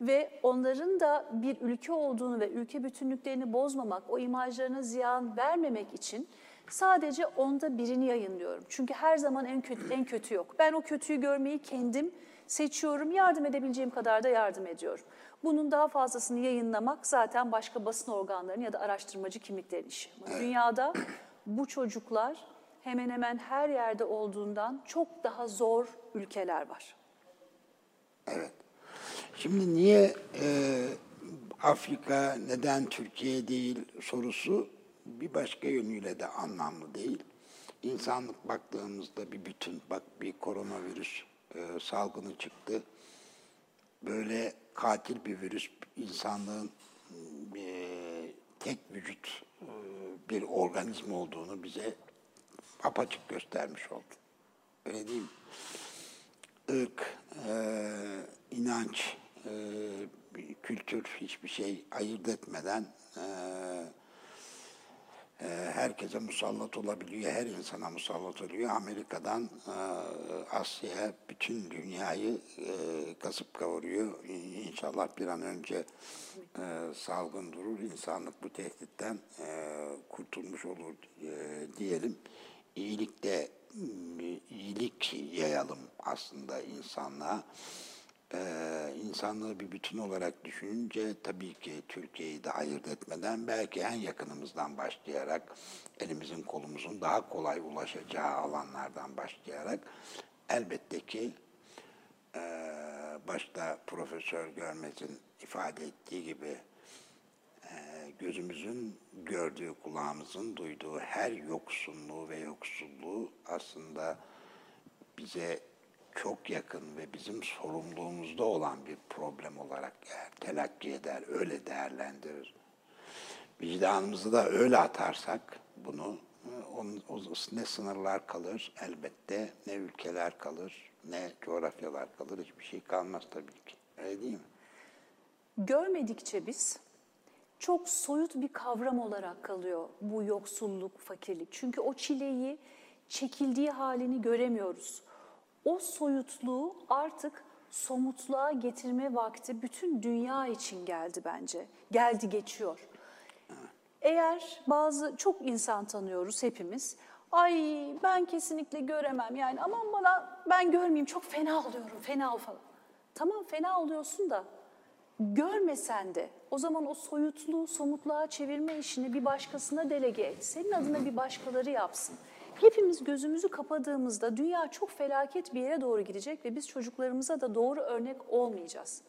Ve onların da bir ülke olduğunu ve ülke bütünlüklerini bozmamak, o imajlarına ziyan vermemek için sadece onda birini yayınlıyorum. Çünkü her zaman en kötü, en kötü yok. Ben o kötüyü görmeyi kendim seçiyorum, yardım edebileceğim kadar da yardım ediyorum. Bunun daha fazlasını yayınlamak zaten başka basın organlarının ya da araştırmacı kimliklerin işi. Ama Dünyada bu çocuklar hemen hemen her yerde olduğundan çok daha zor ülkeler var. Evet. Şimdi niye e, Afrika neden Türkiye değil sorusu bir başka yönüyle de anlamlı değil. insanlık baktığımızda bir bütün, bak bir koronavirüs e, salgını çıktı. Böyle katil bir virüs insanlığın e, tek vücut e, bir organizma olduğunu bize apaçık göstermiş oldu. Öyle değil mi? ırk, e, inanç, e, kültür hiçbir şey ayırt etmeden e, herkese musallat olabiliyor, her insana musallat oluyor. Amerika'dan e, Asya'ya bütün dünyayı e, kasıp kavuruyor. İnşallah bir an önce e, salgın durur, insanlık bu tehditten kurtulmuş olur diyelim. İyilikte iyilik yayalım aslında insanlığa. Ee, insanlığı bir bütün olarak düşününce tabii ki Türkiye'yi de ayırt etmeden belki en yakınımızdan başlayarak elimizin kolumuzun daha kolay ulaşacağı alanlardan başlayarak elbette ki e, başta Profesör Görmez'in ifade ettiği gibi e, gözümüzün gördüğü, kulağımızın duyduğu her yoksunluğu ve yoksulluğu aslında bize çok yakın ve bizim sorumluluğumuzda olan bir problem olarak eğer telakki eder, öyle değerlendirir. Vicdanımızı da öyle atarsak bunu, o, ne sınırlar kalır elbette, ne ülkeler kalır, ne coğrafyalar kalır, hiçbir şey kalmaz tabii ki. Öyle değil mi? Görmedikçe biz çok soyut bir kavram olarak kalıyor bu yoksulluk, fakirlik. Çünkü o çileyi çekildiği halini göremiyoruz. O soyutluğu artık somutluğa getirme vakti bütün dünya için geldi bence. Geldi geçiyor. Eğer bazı çok insan tanıyoruz hepimiz. Ay ben kesinlikle göremem yani aman bana ben görmeyeyim çok fena oluyorum fena falan. Tamam fena oluyorsun da görmesen de o zaman o soyutluğu somutluğa çevirme işini bir başkasına delege et. Senin adına bir başkaları yapsın. Hepimiz gözümüzü kapadığımızda dünya çok felaket bir yere doğru gidecek ve biz çocuklarımıza da doğru örnek olmayacağız.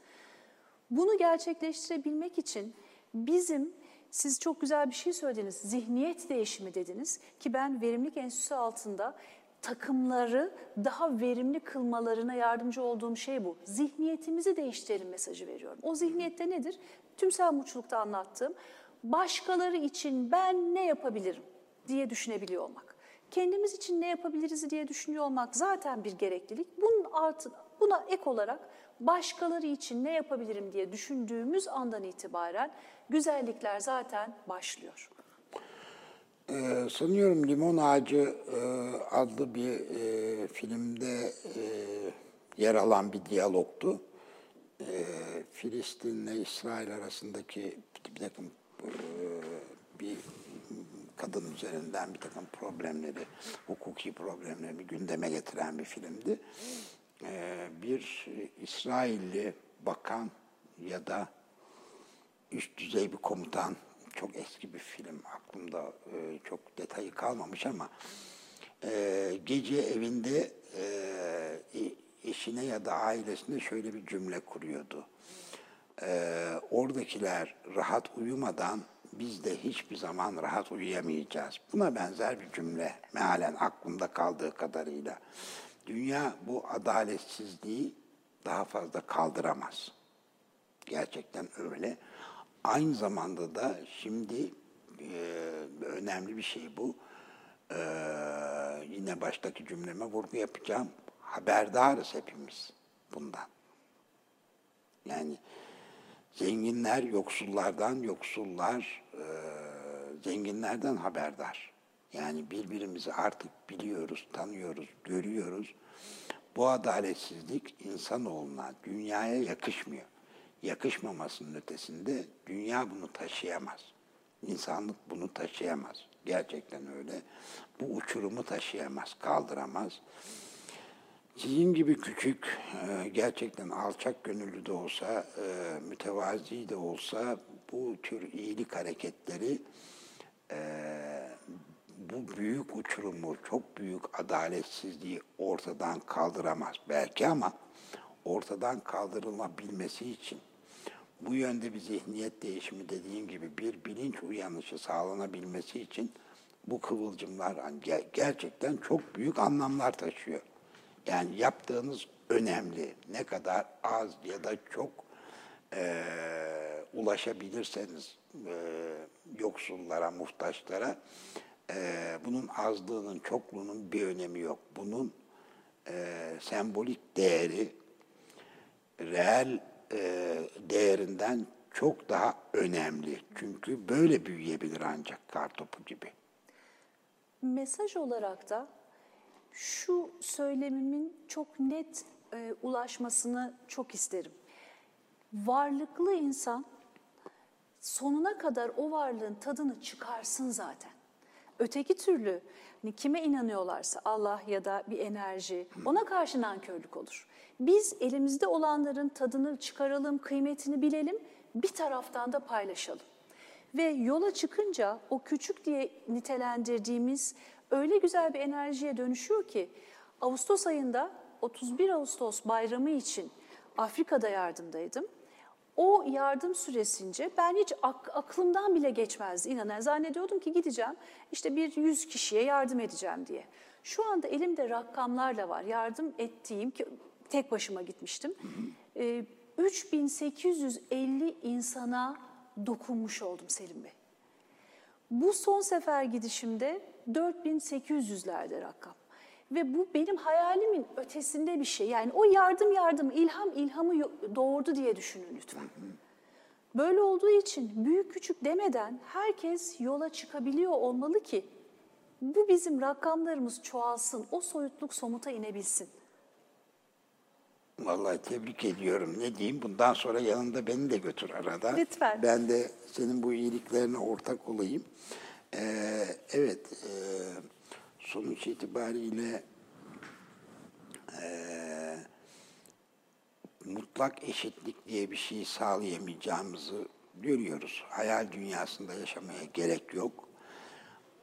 Bunu gerçekleştirebilmek için bizim siz çok güzel bir şey söylediniz. Zihniyet değişimi dediniz ki ben verimlilik enstitüsü altında takımları daha verimli kılmalarına yardımcı olduğum şey bu. Zihniyetimizi değiştirelim mesajı veriyorum. O zihniyette nedir? Tümsel mutlulukta anlattığım başkaları için ben ne yapabilirim diye düşünebiliyor olmak. Kendimiz için ne yapabiliriz diye düşünüyor olmak zaten bir gereklilik. Bunun artı, buna ek olarak başkaları için ne yapabilirim diye düşündüğümüz andan itibaren güzellikler zaten başlıyor. Ee, sanıyorum Limon Ağacı e, adlı bir e, filmde e, yer alan bir diyalogtu. E, Filistin'le İsrail arasındaki bir takım e, bir kadın üzerinden bir takım problemleri, hukuki problemleri gündeme getiren bir filmdi. E, bir İsrailli bakan ya da üst düzey bir komutan çok eski bir film aklımda e, çok detayı kalmamış ama e, gece evinde e, eşine ya da ailesine şöyle bir cümle kuruyordu. E, oradakiler rahat uyumadan biz de hiçbir zaman rahat uyuyamayacağız. Buna benzer bir cümle mealen aklımda kaldığı kadarıyla. Dünya bu adaletsizliği daha fazla kaldıramaz. Gerçekten öyle. Aynı zamanda da şimdi e, önemli bir şey bu. E, yine baştaki cümleme vurgu yapacağım. Haberdarız hepimiz bundan. Yani zenginler yoksullardan, yoksullar e, zenginlerden haberdar. Yani birbirimizi artık biliyoruz, tanıyoruz, görüyoruz. Bu adaletsizlik insanoğluna, dünyaya yakışmıyor yakışmamasının ötesinde dünya bunu taşıyamaz. İnsanlık bunu taşıyamaz. Gerçekten öyle. Bu uçurumu taşıyamaz, kaldıramaz. Sizin gibi küçük, e, gerçekten alçak gönüllü de olsa, e, mütevazi de olsa bu tür iyilik hareketleri e, bu büyük uçurumu, çok büyük adaletsizliği ortadan kaldıramaz belki ama ortadan kaldırılabilmesi için bu yönde bir zihniyet değişimi dediğim gibi bir bilinç uyanışı sağlanabilmesi için bu kıvılcımlar ge- gerçekten çok büyük anlamlar taşıyor. Yani yaptığınız önemli. Ne kadar az ya da çok eee, ulaşabilirseniz eee, yoksullara, muhtaçlara eee, bunun azlığının, çokluğunun bir önemi yok. Bunun eee, sembolik değeri reel eee, değerinden çok daha önemli. Çünkü böyle büyüyebilir ancak kartopu gibi. Mesaj olarak da şu söylemimin çok net e, ulaşmasını çok isterim. Varlıklı insan sonuna kadar o varlığın tadını çıkarsın zaten. Öteki türlü hani kime inanıyorlarsa Allah ya da bir enerji ona karşı nankörlük olur. Biz elimizde olanların tadını çıkaralım, kıymetini bilelim, bir taraftan da paylaşalım. Ve yola çıkınca o küçük diye nitelendirdiğimiz öyle güzel bir enerjiye dönüşüyor ki Ağustos ayında 31 Ağustos bayramı için Afrika'da yardımdaydım. O yardım süresince ben hiç ak- aklımdan bile geçmezdi inanın. Zannediyordum ki gideceğim işte bir yüz kişiye yardım edeceğim diye. Şu anda elimde rakamlarla var yardım ettiğim ki tek başıma gitmiştim. Ee, 3850 insana dokunmuş oldum Selim Bey. Bu son sefer gidişimde 4800'lerde rakam. Ve bu benim hayalimin ötesinde bir şey. Yani o yardım yardım, ilham ilhamı doğurdu diye düşünün lütfen. Böyle olduğu için büyük küçük demeden herkes yola çıkabiliyor olmalı ki bu bizim rakamlarımız çoğalsın, o soyutluk somuta inebilsin. Vallahi tebrik ediyorum. Ne diyeyim? Bundan sonra yanında beni de götür arada. Lütfen. Ben de senin bu iyiliklerine ortak olayım. Ee, evet, e, sonuç itibariyle e, mutlak eşitlik diye bir şey sağlayamayacağımızı görüyoruz. Hayal dünyasında yaşamaya gerek yok.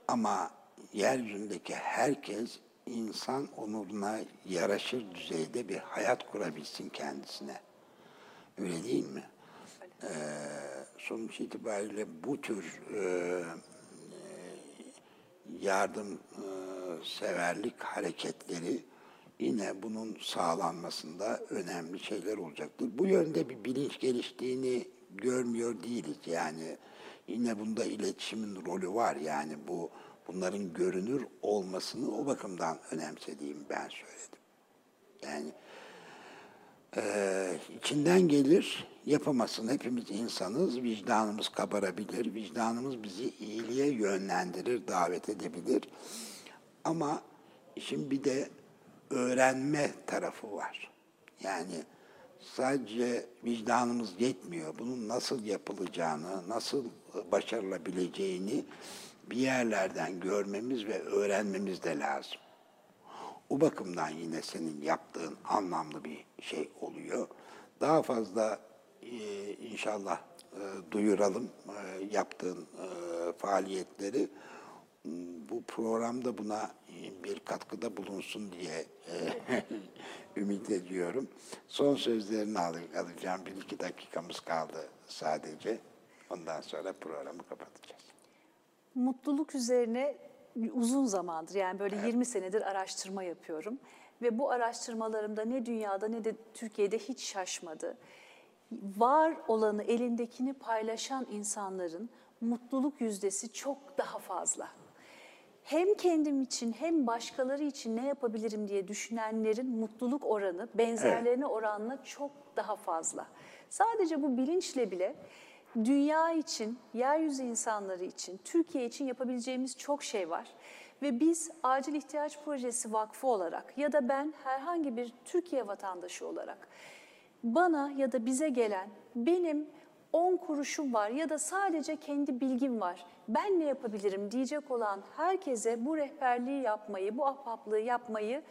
Ama yeryüzündeki herkes insan onuruna yaraşır düzeyde bir hayat kurabilsin kendisine. Öyle değil mi? Ee, sonuç itibariyle bu tür e, yardım e, hareketleri yine bunun sağlanmasında önemli şeyler olacaktır. Bu yönde bir bilinç geliştiğini görmüyor değiliz. Yani yine bunda iletişimin rolü var. Yani bu bunların görünür olmasını o bakımdan önemsediğimi ben söyledim. Yani ee, içinden gelir, yapamazsın. Hepimiz insanız, vicdanımız kabarabilir, vicdanımız bizi iyiliğe yönlendirir, davet edebilir. Ama işin bir de öğrenme tarafı var. Yani sadece vicdanımız yetmiyor. Bunun nasıl yapılacağını, nasıl başarılabileceğini bir yerlerden görmemiz ve öğrenmemiz de lazım. O bakımdan yine senin yaptığın anlamlı bir şey oluyor. Daha fazla inşallah e, duyuralım e, yaptığın e, faaliyetleri. Bu programda buna bir katkıda bulunsun diye ümit ediyorum. Son sözlerini al- alacağım. Bir iki dakikamız kaldı sadece. Ondan sonra programı kapatacağız. mutluluk üzerine uzun zamandır yani böyle 20 senedir araştırma yapıyorum ve bu araştırmalarımda ne dünyada ne de Türkiye'de hiç şaşmadı. Var olanı elindekini paylaşan insanların mutluluk yüzdesi çok daha fazla. Hem kendim için hem başkaları için ne yapabilirim diye düşünenlerin mutluluk oranı benzerlerine oranla çok daha fazla. Sadece bu bilinçle bile dünya için, yeryüzü insanları için, Türkiye için yapabileceğimiz çok şey var. Ve biz Acil İhtiyaç Projesi Vakfı olarak ya da ben herhangi bir Türkiye vatandaşı olarak bana ya da bize gelen benim 10 kuruşum var ya da sadece kendi bilgim var. Ben ne yapabilirim diyecek olan herkese bu rehberliği yapmayı, bu ahbaplığı yapmayı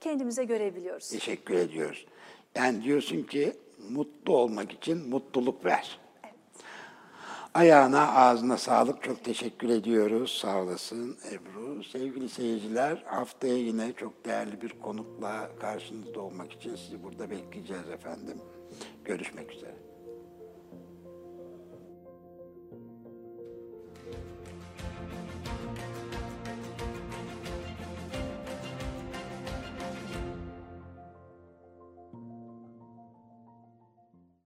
kendimize görebiliyoruz. Teşekkür ediyoruz. Yani diyorsun ki mutlu olmak için mutluluk ver. Ayağına, ağzına sağlık. Çok teşekkür ediyoruz. Sağ olasın Ebru. Sevgili seyirciler, haftaya yine çok değerli bir konukla karşınızda olmak için sizi burada bekleyeceğiz efendim. Görüşmek üzere.